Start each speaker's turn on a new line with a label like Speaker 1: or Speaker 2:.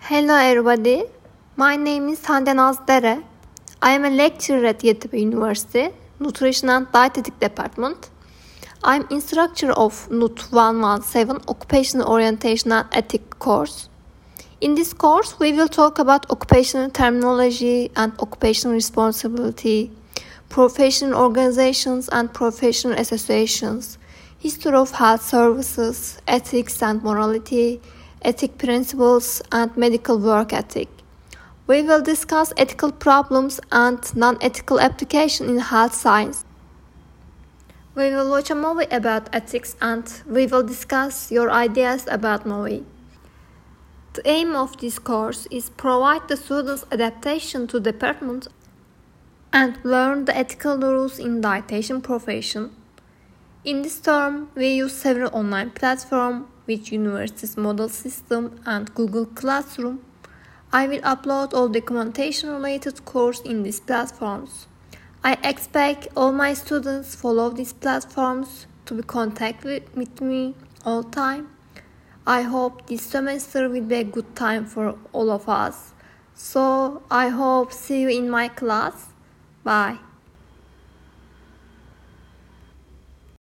Speaker 1: Hello everybody. My name is Hande Nazdere. I am a lecturer at Yeditepe University, Nutrition and Dietetic Department. I'm instructor of NUT 117 Occupational Orientation and Ethics course. In this course, we will talk about occupational terminology and occupational responsibility, professional organizations and professional associations, history of health services, ethics and morality, ethic principles, and medical work ethic. We will discuss ethical problems and non ethical application in health science. We will watch a movie about ethics and we will discuss your ideas about movie. The aim of this course is provide the students adaptation to department and learn the ethical rules in dietitian profession. In this term, we use several online platforms with university's Moodle system and Google Classroom. I will upload all documentation related course in these platforms. I expect all my students follow these platforms to be contact with, with me all time. I hope this semester will be a good time for all of us. So I hope see you in my class. Bye.